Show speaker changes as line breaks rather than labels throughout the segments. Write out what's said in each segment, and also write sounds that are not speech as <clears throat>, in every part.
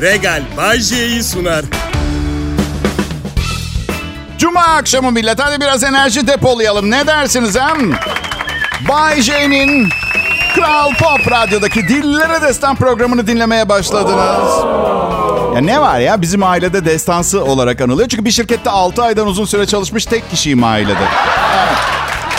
Regal Bay J'yi sunar.
Cuma akşamı millet hadi biraz enerji depolayalım. Ne dersiniz hem? Bay J'nin Kral Pop Radyo'daki Dillere Destan programını dinlemeye başladınız. Ya ne var ya bizim ailede destansı olarak anılıyor. Çünkü bir şirkette 6 aydan uzun süre çalışmış tek kişiyim ailede. Evet.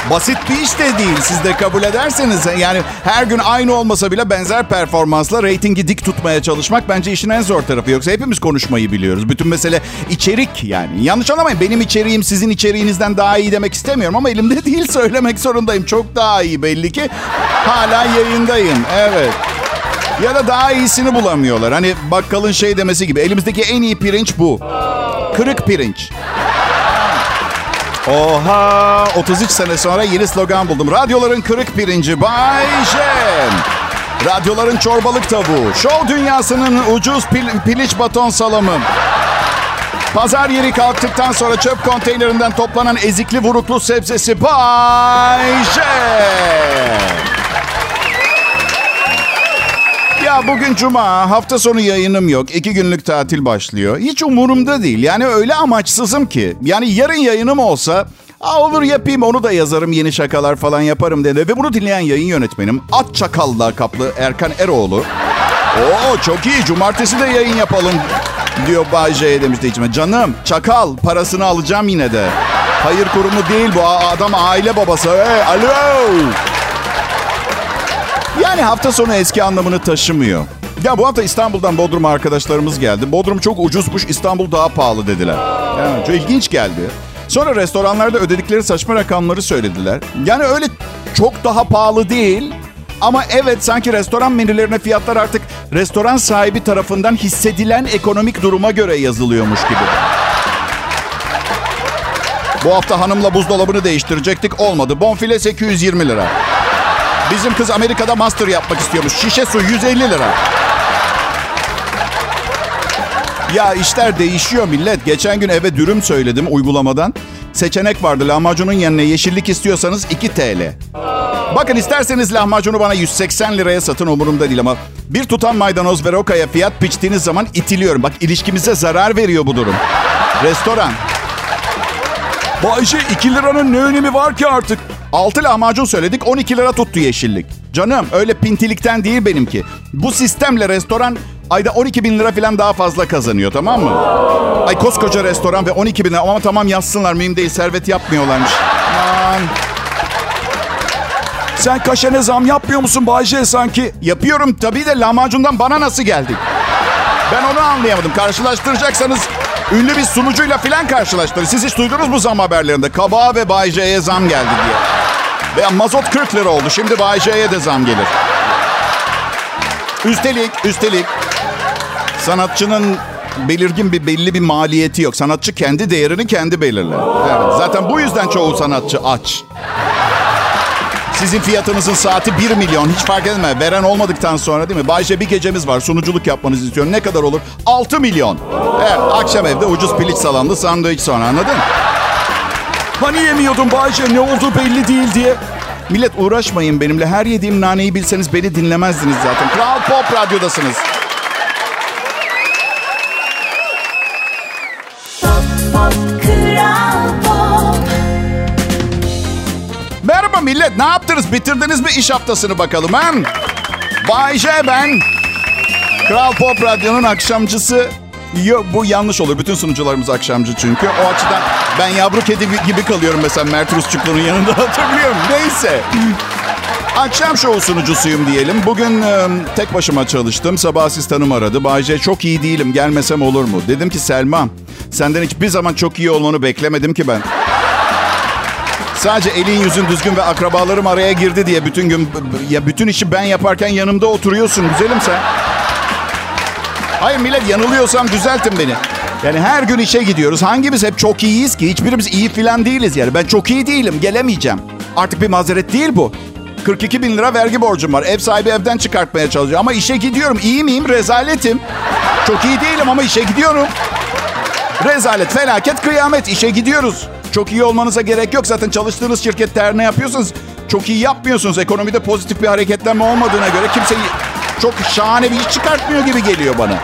Basit bir iş de değil. Siz de kabul ederseniz yani her gün aynı olmasa bile benzer performansla reytingi dik tutmaya çalışmak bence işin en zor tarafı. Yoksa hepimiz konuşmayı biliyoruz. Bütün mesele içerik yani. Yanlış anlamayın benim içeriğim sizin içeriğinizden daha iyi demek istemiyorum ama elimde <laughs> değil söylemek zorundayım. Çok daha iyi belli ki. Hala yayındayım. Evet. Ya da daha iyisini bulamıyorlar. Hani bakkalın şey demesi gibi elimizdeki en iyi pirinç bu. Kırık pirinç. Oha! 33 sene sonra yeni slogan buldum. Radyoların kırık pirinci Bay J. Radyoların çorbalık tavuğu. Show dünyasının ucuz pil, piliç baton salamı. Pazar yeri kalktıktan sonra çöp konteynerinden toplanan ezikli vuruklu sebzesi Bay J. Ya bugün cuma, hafta sonu yayınım yok. İki günlük tatil başlıyor. Hiç umurumda değil. Yani öyle amaçsızım ki. Yani yarın yayınım olsa... Aa, olur yapayım onu da yazarım yeni şakalar falan yaparım dedi. Ve bunu dinleyen yayın yönetmenim At Çakal lakaplı Erkan Eroğlu. Oo çok iyi cumartesi de yayın yapalım diyor Bay J'ye demişti içime. Canım çakal parasını alacağım yine de. Hayır kurumu değil bu adam aile babası. Hey, alo. Yani hafta sonu eski anlamını taşımıyor. Ya bu hafta İstanbul'dan Bodrum'a arkadaşlarımız geldi. Bodrum çok ucuzmuş, İstanbul daha pahalı dediler. Yani çok ilginç geldi. Sonra restoranlarda ödedikleri saçma rakamları söylediler. Yani öyle çok daha pahalı değil. Ama evet sanki restoran menülerine fiyatlar artık restoran sahibi tarafından hissedilen ekonomik duruma göre yazılıyormuş gibi. Bu hafta hanımla buzdolabını değiştirecektik. Olmadı. Bonfile 820 lira. Bizim kız Amerika'da master yapmak istiyormuş. Şişe su 150 lira. Ya işler değişiyor millet. Geçen gün eve dürüm söyledim uygulamadan. Seçenek vardı. Lahmacunun yanına yeşillik istiyorsanız 2 TL. Bakın isterseniz lahmacunu bana 180 liraya satın umurumda değil ama bir tutam maydanoz ve rokaya fiyat biçtiğiniz zaman itiliyorum. Bak ilişkimize zarar veriyor bu durum. Restoran. Bayşe 2 liranın ne önemi var ki artık? 6 lahmacun söyledik 12 lira tuttu yeşillik. Canım öyle pintilikten değil benimki. Bu sistemle restoran ayda 12 bin lira falan daha fazla kazanıyor tamam mı? Ay koskoca restoran ve 12 bin lira ama tamam yazsınlar mühim değil servet yapmıyorlarmış. Aman. Sen kaşene zam yapmıyor musun Bayce sanki? Yapıyorum tabii de lahmacundan bana nasıl geldi? Ben onu anlayamadım. Karşılaştıracaksanız ünlü bir sunucuyla filan karşılaştırın. Siz hiç duydunuz mu zam haberlerinde? Kabağa ve Bay J'ye zam geldi diye. Veya mazot 40 lira oldu. Şimdi Bay J'ye de zam gelir. Üstelik, üstelik sanatçının belirgin bir belli bir maliyeti yok. Sanatçı kendi değerini kendi belirler. Evet, zaten bu yüzden çoğu sanatçı aç. Sizin fiyatınızın saati 1 milyon. Hiç fark etme. Veren olmadıktan sonra değil mi? Bayce bir gecemiz var. Sunuculuk yapmanızı istiyorum. Ne kadar olur? 6 milyon. Evet. Akşam evde ucuz piliç salamlı sandviç sonra anladın? Hani yemiyordun Bayce ne oldu belli değil diye. Millet uğraşmayın benimle. Her yediğim naneyi bilseniz beni dinlemezdiniz zaten. Kral Pop Radyo'dasınız. Merhaba millet. Ne yaptınız? Bitirdiniz mi iş haftasını bakalım ha? Bay J ben. Kral Pop Radyo'nun akşamcısı. Yo, bu yanlış olur. Bütün sunucularımız akşamcı çünkü. O açıdan ben yavru kedi gibi kalıyorum mesela Mert Rusçuklu'nun yanında <laughs> hatırlıyorum. Neyse. Akşam şovu sunucusuyum diyelim. Bugün e, tek başıma çalıştım. Sabah asistanım aradı. Bayce çok iyi değilim gelmesem olur mu? Dedim ki Selma senden hiçbir zaman çok iyi olmanı beklemedim ki ben. Sadece elin yüzün düzgün ve akrabalarım araya girdi diye bütün gün ya bütün işi ben yaparken yanımda oturuyorsun güzelim sen. Hayır millet yanılıyorsam düzeltin beni. Yani her gün işe gidiyoruz. Hangimiz hep çok iyiyiz ki? Hiçbirimiz iyi filan değiliz yani. Ben çok iyi değilim, gelemeyeceğim. Artık bir mazeret değil bu. 42 bin lira vergi borcum var. Ev sahibi evden çıkartmaya çalışıyor. Ama işe gidiyorum. İyi miyim? Rezaletim. Çok iyi değilim ama işe gidiyorum. Rezalet, felaket, kıyamet. İşe gidiyoruz. Çok iyi olmanıza gerek yok. Zaten çalıştığınız şirkette her ne yapıyorsanız çok iyi yapmıyorsunuz. Ekonomide pozitif bir hareketlenme olmadığına göre kimse çok şahane bir iş çıkartmıyor gibi geliyor bana.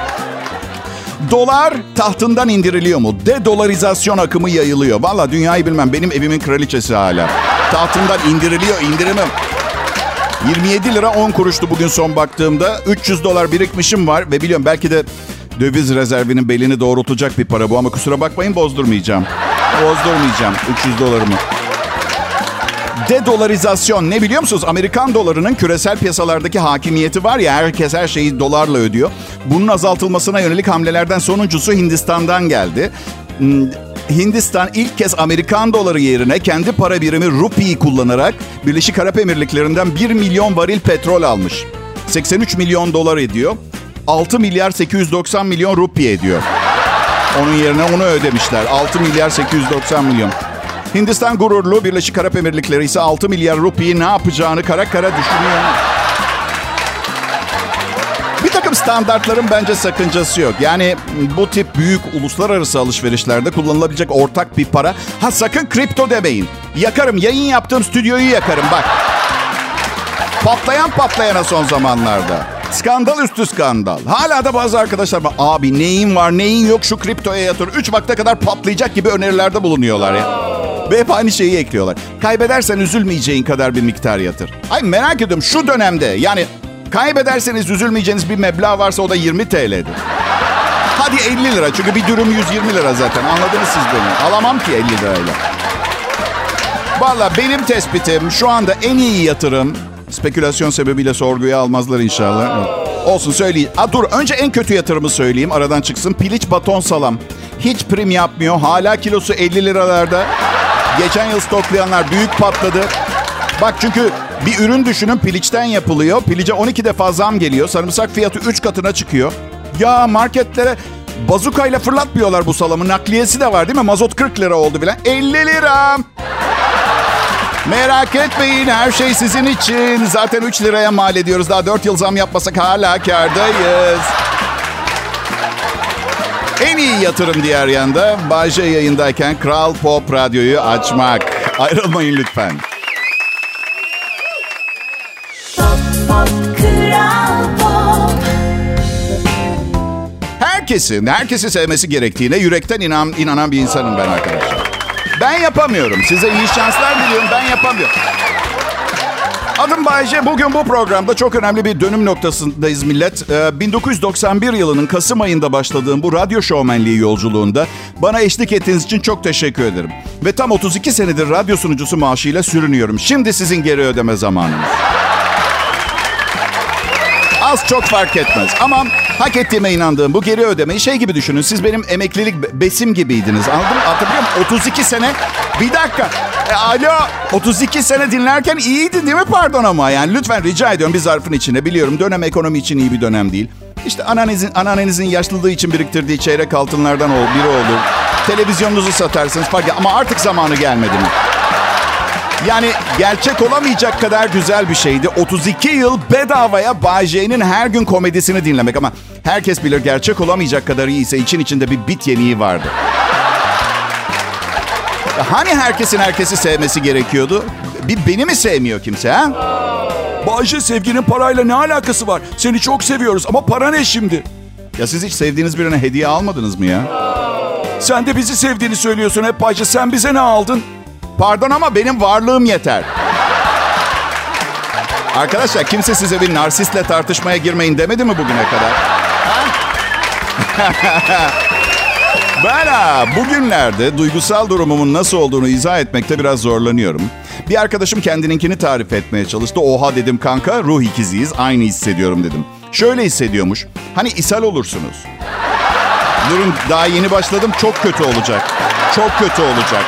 Dolar tahtından indiriliyor mu? De-dolarizasyon akımı yayılıyor. Valla dünyayı bilmem. Benim evimin kraliçesi hala. Tahtından indiriliyor, indirimim. 27 lira 10 kuruştu bugün son baktığımda. 300 dolar birikmişim var ve biliyorum belki de döviz rezervinin belini doğrultacak bir para bu ama kusura bakmayın bozdurmayacağım. Bozdurmayacağım 300 dolarımı. De-dolarizasyon ne biliyor musunuz? Amerikan dolarının küresel piyasalardaki hakimiyeti var ya herkes her şeyi dolarla ödüyor. Bunun azaltılmasına yönelik hamlelerden sonuncusu Hindistan'dan geldi. Hmm, Hindistan ilk kez Amerikan doları yerine kendi para birimi rupiyi kullanarak Birleşik Arap Emirlikleri'nden 1 milyon varil petrol almış. 83 milyon dolar ediyor. 6 milyar 890 milyon rupi ediyor. Onun yerine onu ödemişler. 6 milyar 890 milyon. Hindistan gururlu, Birleşik Arap Emirlikleri ise 6 milyar rupiyi ne yapacağını kara kara düşünüyor. Bir takım standartların bence sakıncası yok. Yani bu tip büyük uluslararası alışverişlerde kullanılabilecek ortak bir para. Ha sakın kripto demeyin. Yakarım, yayın yaptığım stüdyoyu yakarım bak. Patlayan patlayana son zamanlarda. Skandal üstü skandal. Hala da bazı arkadaşlar var. Abi neyin var neyin yok şu kriptoya yatır. 3 vakte kadar patlayacak gibi önerilerde bulunuyorlar ya. Ve hep aynı şeyi ekliyorlar. Kaybedersen üzülmeyeceğin kadar bir miktar yatır. Ay merak ediyorum şu dönemde yani kaybederseniz üzülmeyeceğiniz bir meblağ varsa o da 20 TL'dir. Hadi 50 lira çünkü bir dürüm 120 lira zaten anladınız siz beni. Alamam ki 50 lirayla. Valla benim tespitim şu anda en iyi yatırım spekülasyon sebebiyle sorguya almazlar inşallah. Olsun söyleyeyim. Aa, dur önce en kötü yatırımı söyleyeyim aradan çıksın. Piliç baton salam. Hiç prim yapmıyor. Hala kilosu 50 liralarda. Geçen yıl stoklayanlar büyük patladı. Bak çünkü bir ürün düşünün piliçten yapılıyor. Pilice 12 defa zam geliyor. Sarımsak fiyatı 3 katına çıkıyor. Ya marketlere bazukayla fırlatmıyorlar bu salamı. Nakliyesi de var değil mi? Mazot 40 lira oldu bile. 50 lira. Merak etmeyin her şey sizin için. Zaten 3 liraya mal ediyoruz. Daha 4 yıl zam yapmasak hala kardayız. En iyi yatırım diğer yanda Bayce yayındayken Kral Pop Radyo'yu açmak. Ayrılmayın lütfen.
Pop, pop, Kral Pop.
Herkesin, herkesi sevmesi gerektiğine yürekten inan, inanan bir insanım ben arkadaşlar. Ben yapamıyorum. Size iyi şanslar diliyorum. Ben yapamıyorum. Adım Bayce. Bugün bu programda çok önemli bir dönüm noktasındayız millet. Ee, 1991 yılının Kasım ayında başladığım bu radyo şovmenliği yolculuğunda bana eşlik ettiğiniz için çok teşekkür ederim. Ve tam 32 senedir radyo sunucusu maaşıyla sürünüyorum. Şimdi sizin geri ödeme zamanınız. Az çok fark etmez. Ama hak ettiğime inandığım bu geri ödemeyi şey gibi düşünün. Siz benim emeklilik be- besim gibiydiniz. Anladın mı? Hatırlıyor musun? 32 sene. Bir dakika. E, alo. 32 sene dinlerken iyiydi değil mi pardon ama? Yani lütfen rica ediyorum bir zarfın içine. Biliyorum dönem ekonomi için iyi bir dönem değil. İşte ananızın, ananızın yaşlılığı için biriktirdiği çeyrek altınlardan biri olur. Televizyonunuzu satarsınız fark Ama artık zamanı gelmedi mi? Yani gerçek olamayacak kadar güzel bir şeydi. 32 yıl bedavaya Bay J'nin her gün komedisini dinlemek. Ama herkes bilir gerçek olamayacak kadar iyiyse için içinde bir bit yeniği vardı. Hani herkesin herkesi sevmesi gerekiyordu? Bir beni mi sevmiyor kimse ha?
Bayşe sevginin parayla ne alakası var? Seni çok seviyoruz ama para ne şimdi?
Ya siz hiç sevdiğiniz birine hediye almadınız mı ya?
Sen de bizi sevdiğini söylüyorsun hep Bayşe. Sen bize ne aldın?
Pardon ama benim varlığım yeter. Arkadaşlar kimse size bir narsistle tartışmaya girmeyin demedi mi bugüne kadar? <laughs> Ben ha, bugünlerde duygusal durumumun nasıl olduğunu izah etmekte biraz zorlanıyorum. Bir arkadaşım kendininkini tarif etmeye çalıştı. Oha dedim kanka ruh ikiziyiz aynı hissediyorum dedim. Şöyle hissediyormuş. Hani ishal olursunuz. Durun daha yeni başladım çok kötü olacak. Çok kötü olacak.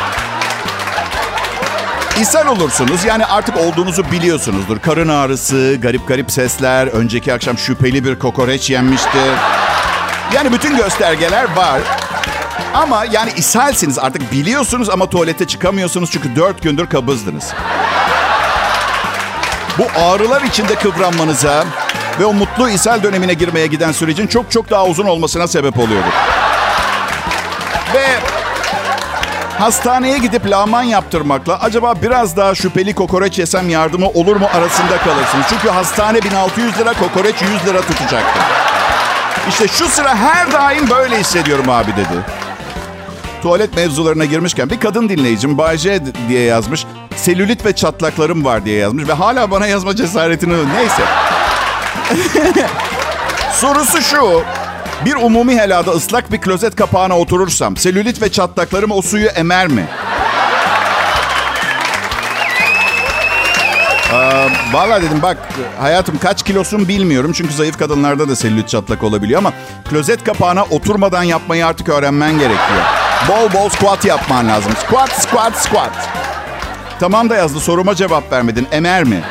İshal olursunuz. Yani artık olduğunuzu biliyorsunuzdur. Karın ağrısı, garip garip sesler, önceki akşam şüpheli bir kokoreç yenmişti. Yani bütün göstergeler var. Ama yani ishalsiniz artık biliyorsunuz ama tuvalete çıkamıyorsunuz çünkü dört gündür kabızdınız. Bu ağrılar içinde kıvranmanıza ve o mutlu ishal dönemine girmeye giden sürecin çok çok daha uzun olmasına sebep oluyordu. Ve hastaneye gidip laman yaptırmakla acaba biraz daha şüpheli kokoreç yesem yardımı olur mu arasında kalırsınız. Çünkü hastane 1600 lira, kokoreç 100 lira tutacaktı. İşte şu sıra her daim böyle hissediyorum abi dedi. Tuvalet mevzularına girmişken bir kadın dinleyicim Bay diye yazmış. Selülit ve çatlaklarım var diye yazmış ve hala bana yazma cesaretini neyse. <laughs> Sorusu şu. Bir umumi helada ıslak bir klozet kapağına oturursam selülit ve çatlaklarım o suyu emer mi? Ee, Valla dedim bak hayatım kaç kilosun bilmiyorum. Çünkü zayıf kadınlarda da selülit çatlak olabiliyor ama klozet kapağına oturmadan yapmayı artık öğrenmen gerekiyor. Bol bol squat yapman lazım. Squat, squat, squat. Tamam da yazdı soruma cevap vermedin. Emer mi?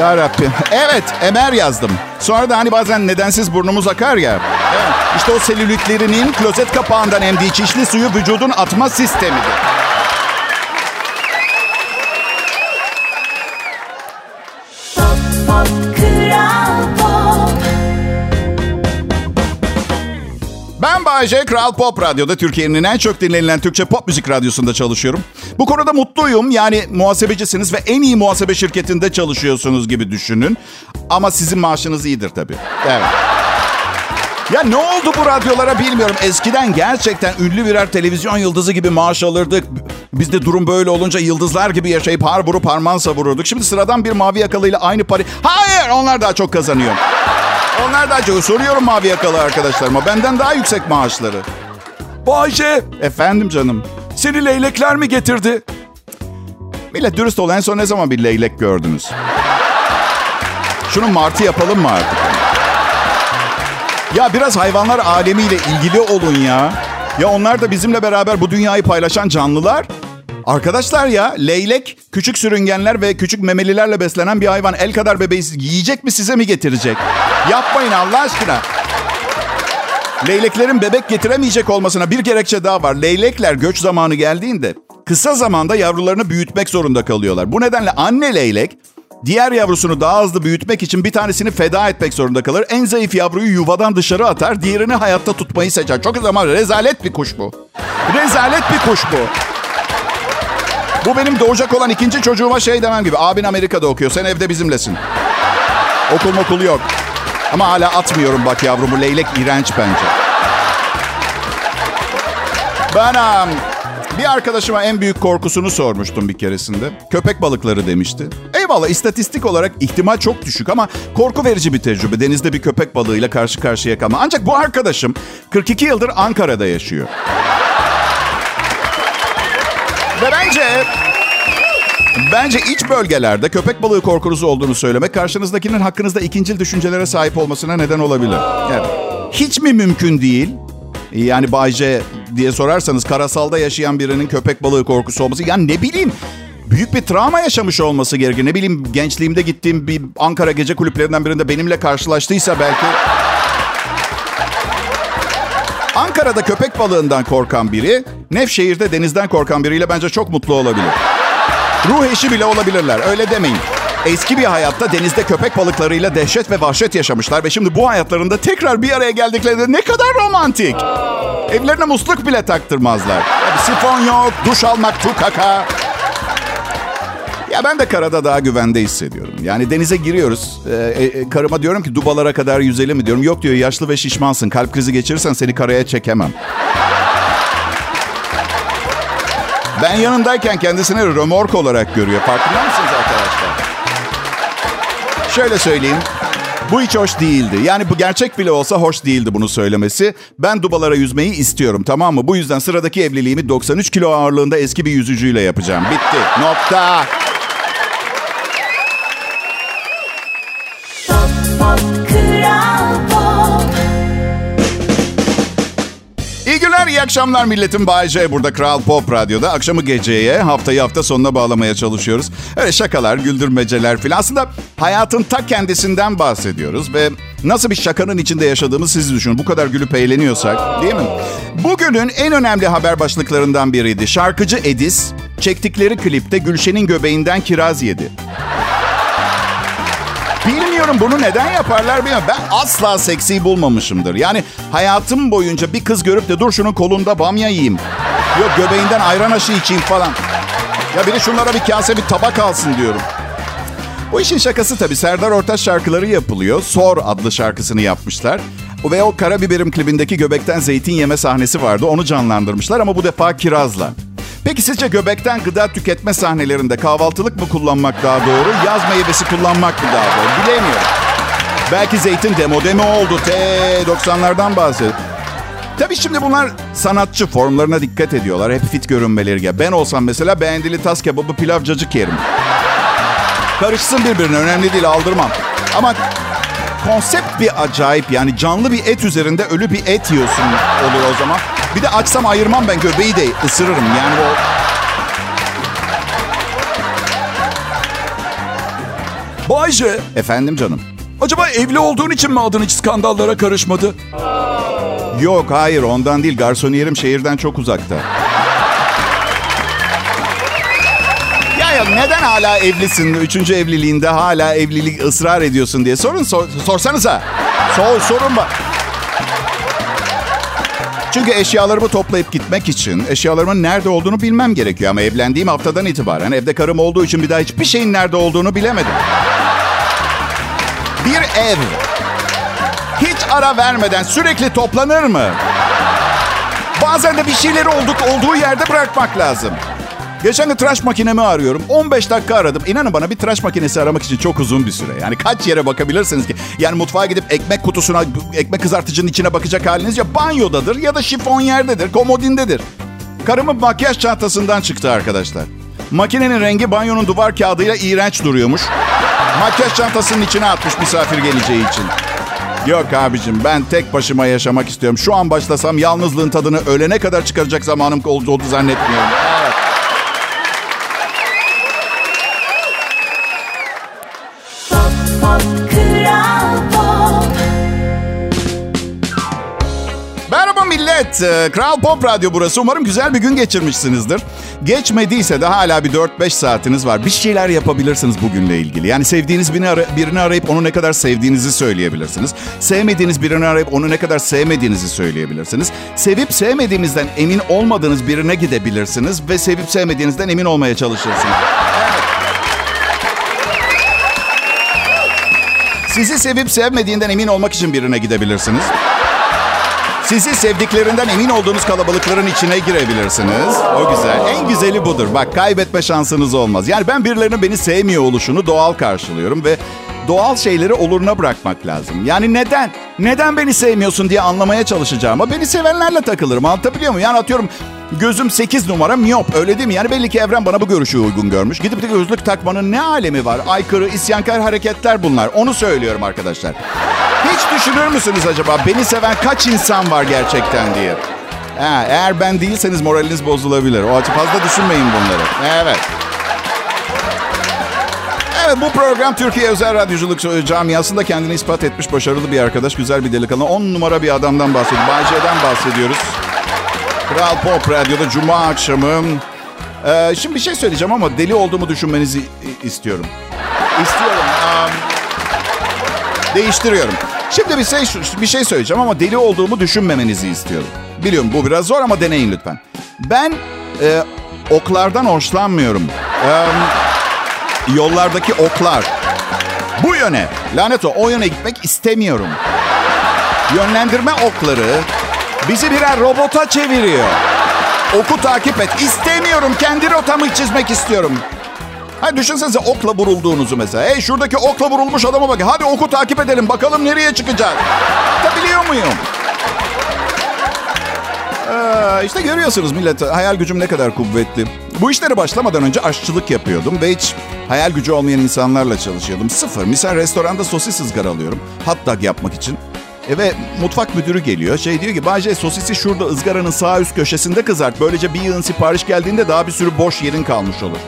Ya Rabbim. Evet, Emer yazdım. Sonra da hani bazen nedensiz burnumuz akar ya. Evet, işte o selülitlerinin klozet kapağından emdiği çişli suyu vücudun atma sistemidir. Ben Bayece, Kral Pop Radyo'da Türkiye'nin en çok dinlenilen Türkçe pop müzik radyosunda çalışıyorum. Bu konuda mutluyum. Yani muhasebecisiniz ve en iyi muhasebe şirketinde çalışıyorsunuz gibi düşünün. Ama sizin maaşınız iyidir tabii. Evet. Ya ne oldu bu radyolara bilmiyorum. Eskiden gerçekten ünlü birer televizyon yıldızı gibi maaş alırdık. Biz de durum böyle olunca yıldızlar gibi yaşayıp har vurup harman savururduk. Şimdi sıradan bir mavi yakalıyla aynı parayı... Hayır onlar daha çok kazanıyor. Onlar daha çok... Soruyorum mavi yakalı arkadaşlarıma. Benden daha yüksek maaşları.
Bayce
Efendim canım.
seni leylekler mi getirdi?
Millet dürüst ol. En son ne zaman bir leylek gördünüz? Şunu martı yapalım mı artık? Ya biraz hayvanlar alemiyle ilgili olun ya. Ya onlar da bizimle beraber bu dünyayı paylaşan canlılar. Arkadaşlar ya leylek küçük sürüngenler ve küçük memelilerle beslenen bir hayvan. El kadar bebeği yiyecek mi size mi getirecek? Yapmayın Allah aşkına. Leyleklerin bebek getiremeyecek olmasına bir gerekçe daha var. Leylekler göç zamanı geldiğinde kısa zamanda yavrularını büyütmek zorunda kalıyorlar. Bu nedenle anne leylek diğer yavrusunu daha hızlı büyütmek için bir tanesini feda etmek zorunda kalır. En zayıf yavruyu yuvadan dışarı atar, diğerini hayatta tutmayı seçer. Çok zaman rezalet bir kuş bu. Rezalet bir kuş bu. Bu benim doğacak olan ikinci çocuğuma şey demem gibi. Abin Amerika'da okuyor, sen evde bizimlesin. Okul okul yok. Ama hala atmıyorum bak yavrumu. Leylek iğrenç bence. Ben bir arkadaşıma en büyük korkusunu sormuştum bir keresinde. Köpek balıkları demişti. Eyvallah istatistik olarak ihtimal çok düşük ama korku verici bir tecrübe. Denizde bir köpek balığıyla karşı karşıya kalma. Ancak bu arkadaşım 42 yıldır Ankara'da yaşıyor. Ve bence Bence iç bölgelerde köpek balığı korkunuz olduğunu söylemek karşınızdakinin hakkınızda ikincil düşüncelere sahip olmasına neden olabilir. Evet. Hiç mi mümkün değil? Yani Bayce diye sorarsanız karasalda yaşayan birinin köpek balığı korkusu olması. Yani ne bileyim büyük bir travma yaşamış olması gerekir. Ne bileyim gençliğimde gittiğim bir Ankara gece kulüplerinden birinde benimle karşılaştıysa belki... Ankara'da köpek balığından korkan biri, Nevşehir'de denizden korkan biriyle bence çok mutlu olabilir. Ruh eşi bile olabilirler. Öyle demeyin. Eski bir hayatta denizde köpek balıklarıyla dehşet ve vahşet yaşamışlar ve şimdi bu hayatlarında tekrar bir araya geldiklerinde ne kadar romantik. Evlerine musluk bile taktırmazlar. Sifon yok, duş almak tukaka. Ya ben de karada daha güvende hissediyorum. Yani denize giriyoruz. Ee, e, karıma diyorum ki dubalara kadar yüzelim mi diyorum. Yok diyor yaşlı ve şişmansın. Kalp krizi geçirirsen seni karaya çekemem. Ben yanındayken kendisini römork olarak görüyor. Farkında mısınız arkadaşlar? Şöyle söyleyeyim. Bu hiç hoş değildi. Yani bu gerçek bile olsa hoş değildi bunu söylemesi. Ben dubalara yüzmeyi istiyorum tamam mı? Bu yüzden sıradaki evliliğimi 93 kilo ağırlığında eski bir yüzücüyle yapacağım. Bitti. Nokta. İyi akşamlar milletim. Bay J burada Kral Pop Radyo'da. Akşamı geceye, haftayı hafta sonuna bağlamaya çalışıyoruz. Öyle şakalar, güldürmeceler filan. Aslında hayatın ta kendisinden bahsediyoruz ve nasıl bir şakanın içinde yaşadığımız siz düşünün. Bu kadar gülüp eğleniyorsak değil mi? Bugünün en önemli haber başlıklarından biriydi. Şarkıcı Edis çektikleri klipte Gülşen'in göbeğinden kiraz yedi. Bilmiyorum bunu neden yaparlar bilmiyorum. Ben asla seksi bulmamışımdır. Yani hayatım boyunca bir kız görüp de dur şunun kolunda bamya yiyeyim. Yok göbeğinden ayran aşı içeyim falan. Ya biri şunlara bir kase bir tabak alsın diyorum. Bu işin şakası tabii Serdar Ortaç şarkıları yapılıyor. Sor adlı şarkısını yapmışlar. Ve o Karabiberim klibindeki göbekten zeytin yeme sahnesi vardı. Onu canlandırmışlar ama bu defa kirazla. Peki sizce göbekten gıda tüketme sahnelerinde kahvaltılık mı kullanmak daha doğru, yaz meyvesi kullanmak mı daha doğru bilemiyorum. Belki zeytin demode mi oldu? T90'lardan bahsediyor. Tabii şimdi bunlar sanatçı formlarına dikkat ediyorlar. Hep fit görünmeleri ya. Ben olsam mesela beğendili tas kebabı pilav cacık yerim. Karışsın birbirine önemli değil aldırmam. Ama konsept bir acayip yani canlı bir et üzerinde ölü bir et yiyorsun olur o zaman. Bir de açsam ayırmam ben göbeği de ısırırım yani o...
Bayce,
Efendim canım.
acaba evli olduğun için mi adın hiç skandallara karışmadı?
Yok hayır ondan değil garsoniyerim şehirden çok uzakta. Ya ya neden hala evlisin? Üçüncü evliliğinde hala evlilik ısrar ediyorsun diye sorun sor, sorsanıza. Sor, sorun bak. Çünkü eşyalarımı toplayıp gitmek için eşyalarımın nerede olduğunu bilmem gerekiyor. Ama evlendiğim haftadan itibaren evde karım olduğu için bir daha hiçbir şeyin nerede olduğunu bilemedim. Bir ev hiç ara vermeden sürekli toplanır mı? Bazen de bir şeyleri olduk, olduğu yerde bırakmak lazım. Geçen gün tıraş makinemi arıyorum. 15 dakika aradım. İnanın bana bir tıraş makinesi aramak için çok uzun bir süre. Yani kaç yere bakabilirsiniz ki? Yani mutfağa gidip ekmek kutusuna, ekmek kızartıcının içine bakacak haliniz ya banyodadır ya da şifon yerdedir, komodindedir. Karımın makyaj çantasından çıktı arkadaşlar. Makinenin rengi banyonun duvar kağıdıyla iğrenç duruyormuş. Makyaj çantasının içine atmış misafir geleceği için. Yok abicim ben tek başıma yaşamak istiyorum. Şu an başlasam yalnızlığın tadını ölene kadar çıkaracak zamanım olduğunu zannetmiyorum. Ee, Kral Pop Radyo burası. Umarım güzel bir gün geçirmişsinizdir. Geçmediyse de hala bir 4-5 saatiniz var. Bir şeyler yapabilirsiniz bugünle ilgili. Yani sevdiğiniz birini, ara- birini arayıp onu ne kadar sevdiğinizi söyleyebilirsiniz. Sevmediğiniz birini arayıp onu ne kadar sevmediğinizi söyleyebilirsiniz. Sevip sevmediğinizden emin olmadığınız birine gidebilirsiniz ve sevip sevmediğinizden emin olmaya çalışırsınız. Sizi sevip sevmediğinden emin olmak için birine gidebilirsiniz. Sizi sevdiklerinden emin olduğunuz kalabalıkların içine girebilirsiniz. O güzel. En güzeli budur. Bak kaybetme şansınız olmaz. Yani ben birilerinin beni sevmiyor oluşunu doğal karşılıyorum ve doğal şeyleri oluruna bırakmak lazım. Yani neden? Neden beni sevmiyorsun diye anlamaya çalışacağım. Ama beni sevenlerle takılırım. Anlatabiliyor muyum? Yani atıyorum gözüm 8 numara miyop öyle değil mi? Yani belli ki evren bana bu görüşü uygun görmüş. Gidip de gözlük takmanın ne alemi var? Aykırı, isyankar hareketler bunlar. Onu söylüyorum arkadaşlar. Hiç düşünür müsünüz acaba beni seven kaç insan var gerçekten diye? Ha, eğer ben değilseniz moraliniz bozulabilir. O açı fazla düşünmeyin bunları. Evet. Evet bu program Türkiye Özel Radyoculuk Camiası'nda kendini ispat etmiş başarılı bir arkadaş, güzel bir delikanlı. 10 numara bir adamdan bahsediyoruz. Bayce'den bahsediyoruz. Kral Pop Radyo'da Cuma akşamı. Ee, şimdi bir şey söyleyeceğim ama deli olduğumu düşünmenizi istiyorum. İstiyorum. Am, değiştiriyorum. Şimdi bir şey, bir şey söyleyeceğim ama deli olduğumu düşünmemenizi istiyorum. Biliyorum bu biraz zor ama deneyin lütfen. Ben e, oklardan hoşlanmıyorum. Ee, yollardaki oklar. Bu yöne. Lanet o. O yöne gitmek istemiyorum. Yönlendirme okları bizi birer robota çeviriyor. Oku takip et. İstemiyorum. Kendi rotamı çizmek istiyorum. Hadi düşünsenize okla vurulduğunuzu mesela. Hey şuradaki okla vurulmuş adama bak. Hadi oku takip edelim. Bakalım nereye çıkacak. Da biliyor muyum? Ee, işte görüyorsunuz millet hayal gücüm ne kadar kuvvetli. Bu işlere başlamadan önce aşçılık yapıyordum ve hiç hayal gücü olmayan insanlarla çalışıyordum. Sıfır. Misal restoranda sosis ızgaralıyorum. Hot dog yapmak için. E ve mutfak müdürü geliyor. Şey diyor ki Bayce sosisi şurada ızgaranın sağ üst köşesinde kızart. Böylece bir yığın sipariş geldiğinde daha bir sürü boş yerin kalmış olur.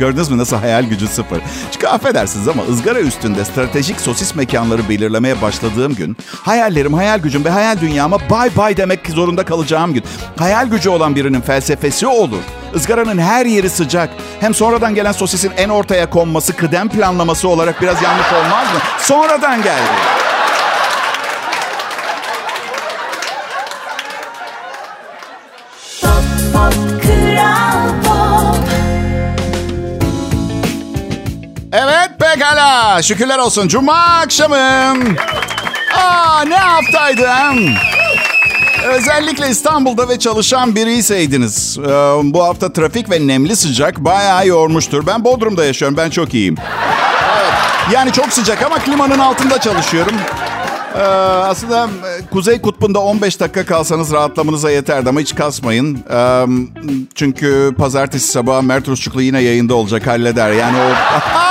Gördünüz mü nasıl hayal gücü sıfır. Çünkü affedersiniz ama ızgara üstünde stratejik sosis mekanları belirlemeye başladığım gün... ...hayallerim, hayal gücüm ve hayal dünyama bay bay demek zorunda kalacağım gün. Hayal gücü olan birinin felsefesi olur. Izgaranın her yeri sıcak. Hem sonradan gelen sosisin en ortaya konması kıdem planlaması olarak biraz yanlış olmaz mı? Sonradan geldi. Aa, şükürler olsun. Cuma akşamı. Aa, ne haftaydı ha? Özellikle İstanbul'da ve çalışan biriyseniz e, bu hafta trafik ve nemli sıcak bayağı yormuştur. Ben Bodrum'da yaşıyorum. Ben çok iyiyim. Yani çok sıcak ama klimanın altında çalışıyorum. Ee, aslında e, Kuzey Kutbu'nda 15 dakika kalsanız rahatlamanıza yeterdi ama hiç kasmayın. Ee, çünkü pazartesi sabahı Mert Rusçuklu yine yayında olacak halleder. Yani o... <laughs>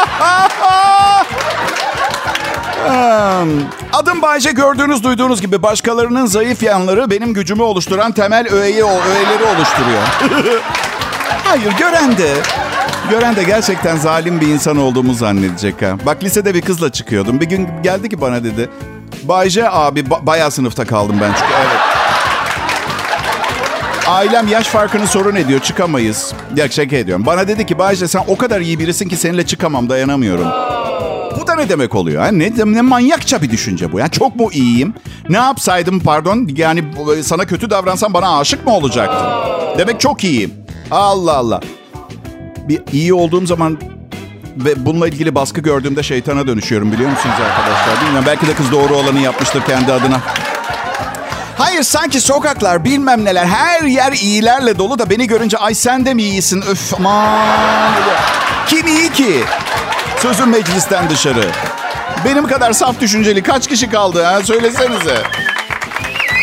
Adım Bayce gördüğünüz duyduğunuz gibi başkalarının zayıf yanları benim gücümü oluşturan temel öğeyi, öğeleri oluşturuyor. <laughs> Hayır gören de gören de gerçekten zalim bir insan olduğumu zannedecek ha. Bak lisede bir kızla çıkıyordum. Bir gün geldi ki bana dedi. Bayce abi ba- bayağı sınıfta kaldım ben çünkü. Evet. Ailem yaş farkını sorun ediyor çıkamayız. Ya şaka ediyorum. Bana dedi ki Bayce sen o kadar iyi birisin ki seninle çıkamam dayanamıyorum. Bu da ne demek oluyor? Ne, ne manyakça bir düşünce bu. Ya çok mu iyiyim? Ne yapsaydım pardon? Yani sana kötü davransam bana aşık mı olacaktın? Demek çok iyiyim. Allah Allah. Bir iyi olduğum zaman ve bununla ilgili baskı gördüğümde şeytana dönüşüyorum biliyor musunuz arkadaşlar? Bilmiyorum belki de kız doğru olanı yapmıştır kendi adına. Hayır sanki sokaklar bilmem neler her yer iyilerle dolu da beni görünce ay sen de mi iyisin öf aman. Kim iyi ki? Sözüm meclisten dışarı. Benim kadar saf düşünceli kaç kişi kaldı ha? Söylesenize.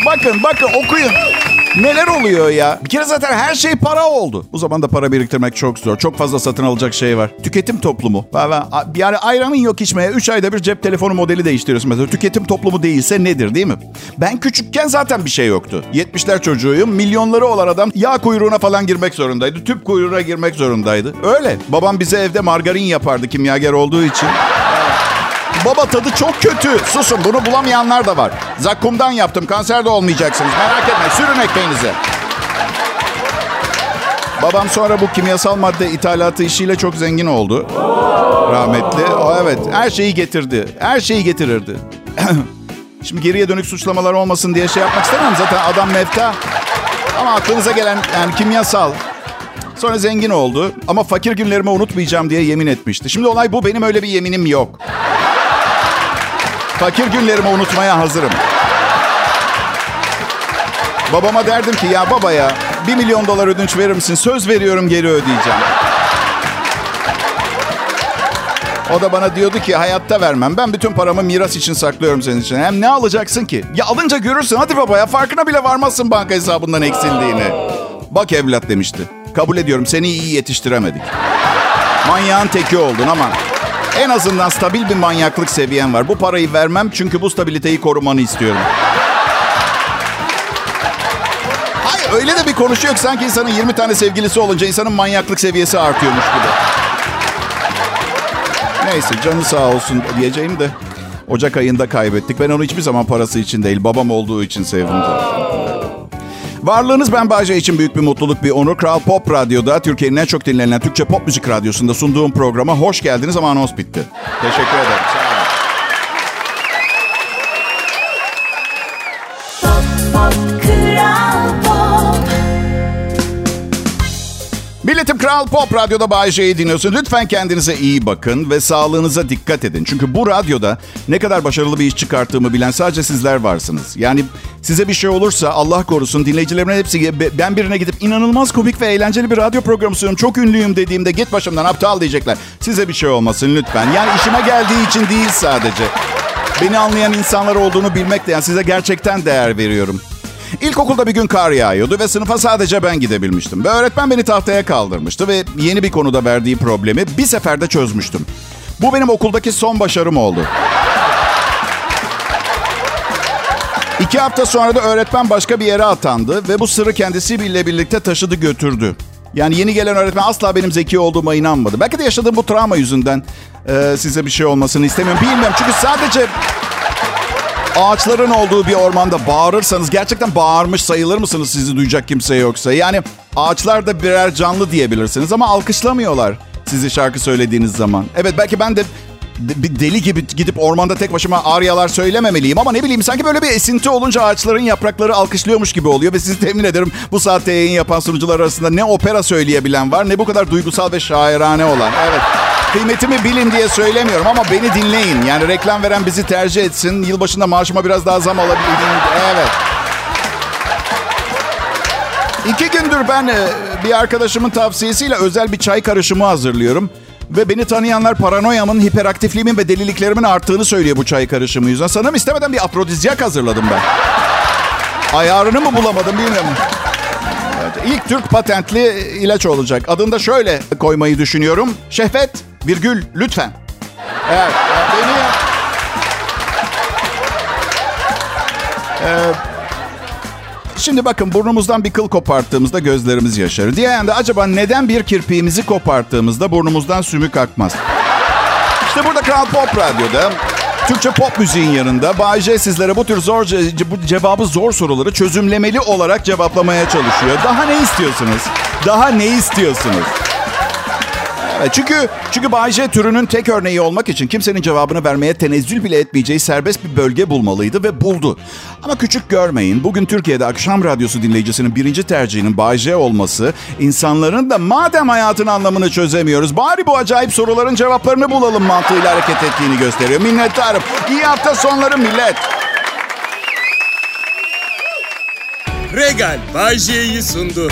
Bakın bakın okuyun. Neler oluyor ya? Bir kere zaten her şey para oldu. Bu zamanda para biriktirmek çok zor. Çok fazla satın alacak şey var. Tüketim toplumu. Yani ayranın yok içmeye 3 ayda bir cep telefonu modeli değiştiriyorsun mesela. Tüketim toplumu değilse nedir değil mi? Ben küçükken zaten bir şey yoktu. 70'ler çocuğuyum. Milyonları olan adam yağ kuyruğuna falan girmek zorundaydı. Tüp kuyruğuna girmek zorundaydı. Öyle. Babam bize evde margarin yapardı kimyager olduğu için. Baba tadı çok kötü. Susun bunu bulamayanlar da var. Zakkumdan yaptım. Kanser de olmayacaksınız. Merak etme. Sürün ekmeğinizi. Babam sonra bu kimyasal madde ithalatı işiyle çok zengin oldu. Rahmetli. O evet. Her şeyi getirdi. Her şeyi getirirdi. <clears throat> Şimdi geriye dönük suçlamalar olmasın diye şey yapmak istemem. Zaten adam mefta. Ama aklınıza gelen yani kimyasal. Sonra zengin oldu. Ama fakir günlerimi unutmayacağım diye yemin etmişti. Şimdi olay bu. Benim öyle bir yeminim yok. Fakir günlerimi unutmaya hazırım. Babama derdim ki ya baba ya bir milyon dolar ödünç verir misin? Söz veriyorum geri ödeyeceğim. O da bana diyordu ki hayatta vermem. Ben bütün paramı miras için saklıyorum senin için. Hem ne alacaksın ki? Ya alınca görürsün. Hadi baba ya farkına bile varmazsın banka hesabından eksildiğini. Bak evlat demişti. Kabul ediyorum seni iyi yetiştiremedik. Manyağın teki oldun ama en azından stabil bir manyaklık seviyen var. Bu parayı vermem çünkü bu stabiliteyi korumanı istiyorum. Hayır öyle de bir konuşuyor ki sanki insanın 20 tane sevgilisi olunca insanın manyaklık seviyesi artıyormuş gibi. Neyse canı sağ olsun diyeceğim de Ocak ayında kaybettik. Ben onu hiçbir zaman parası için değil babam olduğu için sevdim. Varlığınız Ben Bağca için büyük bir mutluluk, bir onur. Kral Pop Radyo'da Türkiye'nin en çok dinlenen Türkçe pop müzik radyosunda sunduğum programa hoş geldiniz ama anons bitti. Teşekkür ederim.
Kral Pop
Radyo'da Bay J'yi dinliyorsun. Lütfen kendinize iyi bakın ve sağlığınıza dikkat edin. Çünkü bu radyoda ne kadar başarılı bir iş çıkarttığımı bilen sadece sizler varsınız. Yani size bir şey olursa Allah korusun dinleyicilerimin hepsi ben birine gidip inanılmaz komik ve eğlenceli bir radyo programı sunuyorum. Çok ünlüyüm dediğimde git başımdan aptal diyecekler. Size bir şey olmasın lütfen. Yani işime geldiği için değil sadece. Beni anlayan insanlar olduğunu bilmekle yani size gerçekten değer veriyorum. İlkokulda bir gün kar yağıyordu ve sınıfa sadece ben gidebilmiştim. Ve öğretmen beni tahtaya kaldırmıştı ve yeni bir konuda verdiği problemi bir seferde çözmüştüm. Bu benim okuldaki son başarım oldu. İki hafta sonra da öğretmen başka bir yere atandı ve bu sırrı kendisiyle birlikte taşıdı götürdü. Yani yeni gelen öğretmen asla benim zeki olduğuma inanmadı. Belki de yaşadığım bu travma yüzünden e, size bir şey olmasını istemiyorum. Bilmiyorum çünkü sadece ağaçların olduğu bir ormanda bağırırsanız gerçekten bağırmış sayılır mısınız sizi duyacak kimse yoksa? Yani ağaçlar da birer canlı diyebilirsiniz ama alkışlamıyorlar sizi şarkı söylediğiniz zaman. Evet belki ben de bir deli gibi gidip ormanda tek başıma aryalar söylememeliyim ama ne bileyim sanki böyle bir esinti olunca ağaçların yaprakları alkışlıyormuş gibi oluyor ve sizi <laughs> temin ederim bu saatte yayın yapan sunucular arasında ne opera söyleyebilen var ne bu kadar duygusal ve şairane olan. Evet. Kıymetimi bilin diye söylemiyorum ama beni dinleyin. Yani reklam veren bizi tercih etsin. Yılbaşında maaşıma biraz daha zam alabildiğim. Evet. İki gündür ben e, bir arkadaşımın tavsiyesiyle özel bir çay karışımı hazırlıyorum. Ve beni tanıyanlar paranoyamın, hiperaktifliğimin ve deliliklerimin arttığını söylüyor bu çay karışımı yüzünden. Sanırım istemeden bir afrodizyak hazırladım ben. Ayarını mı bulamadım bilmiyorum. Evet, ilk Türk patentli ilaç olacak. Adını da şöyle koymayı düşünüyorum. Şehvet virgül lütfen. Evet. Beni... Ee, Şimdi bakın burnumuzdan bir kıl koparttığımızda gözlerimiz yaşarır. Diğer yanda acaba neden bir kirpiğimizi koparttığımızda burnumuzdan sümük akmaz? İşte burada Kral Pop Radyo'da Türkçe pop müziğin yanında Bay sizlere bu tür zor bu cevabı zor soruları çözümlemeli olarak cevaplamaya çalışıyor. Daha ne istiyorsunuz? Daha ne istiyorsunuz? Evet, çünkü çünkü J türünün tek örneği olmak için kimsenin cevabını vermeye tenezzül bile etmeyeceği serbest bir bölge bulmalıydı ve buldu. Ama küçük görmeyin. Bugün Türkiye'de akşam radyosu dinleyicisinin birinci tercihinin J olması insanların da madem hayatın anlamını çözemiyoruz bari bu acayip soruların cevaplarını bulalım mantığıyla hareket ettiğini gösteriyor. Minnettarım. İyi hafta sonları millet.
Regal Bay J'yi sundu.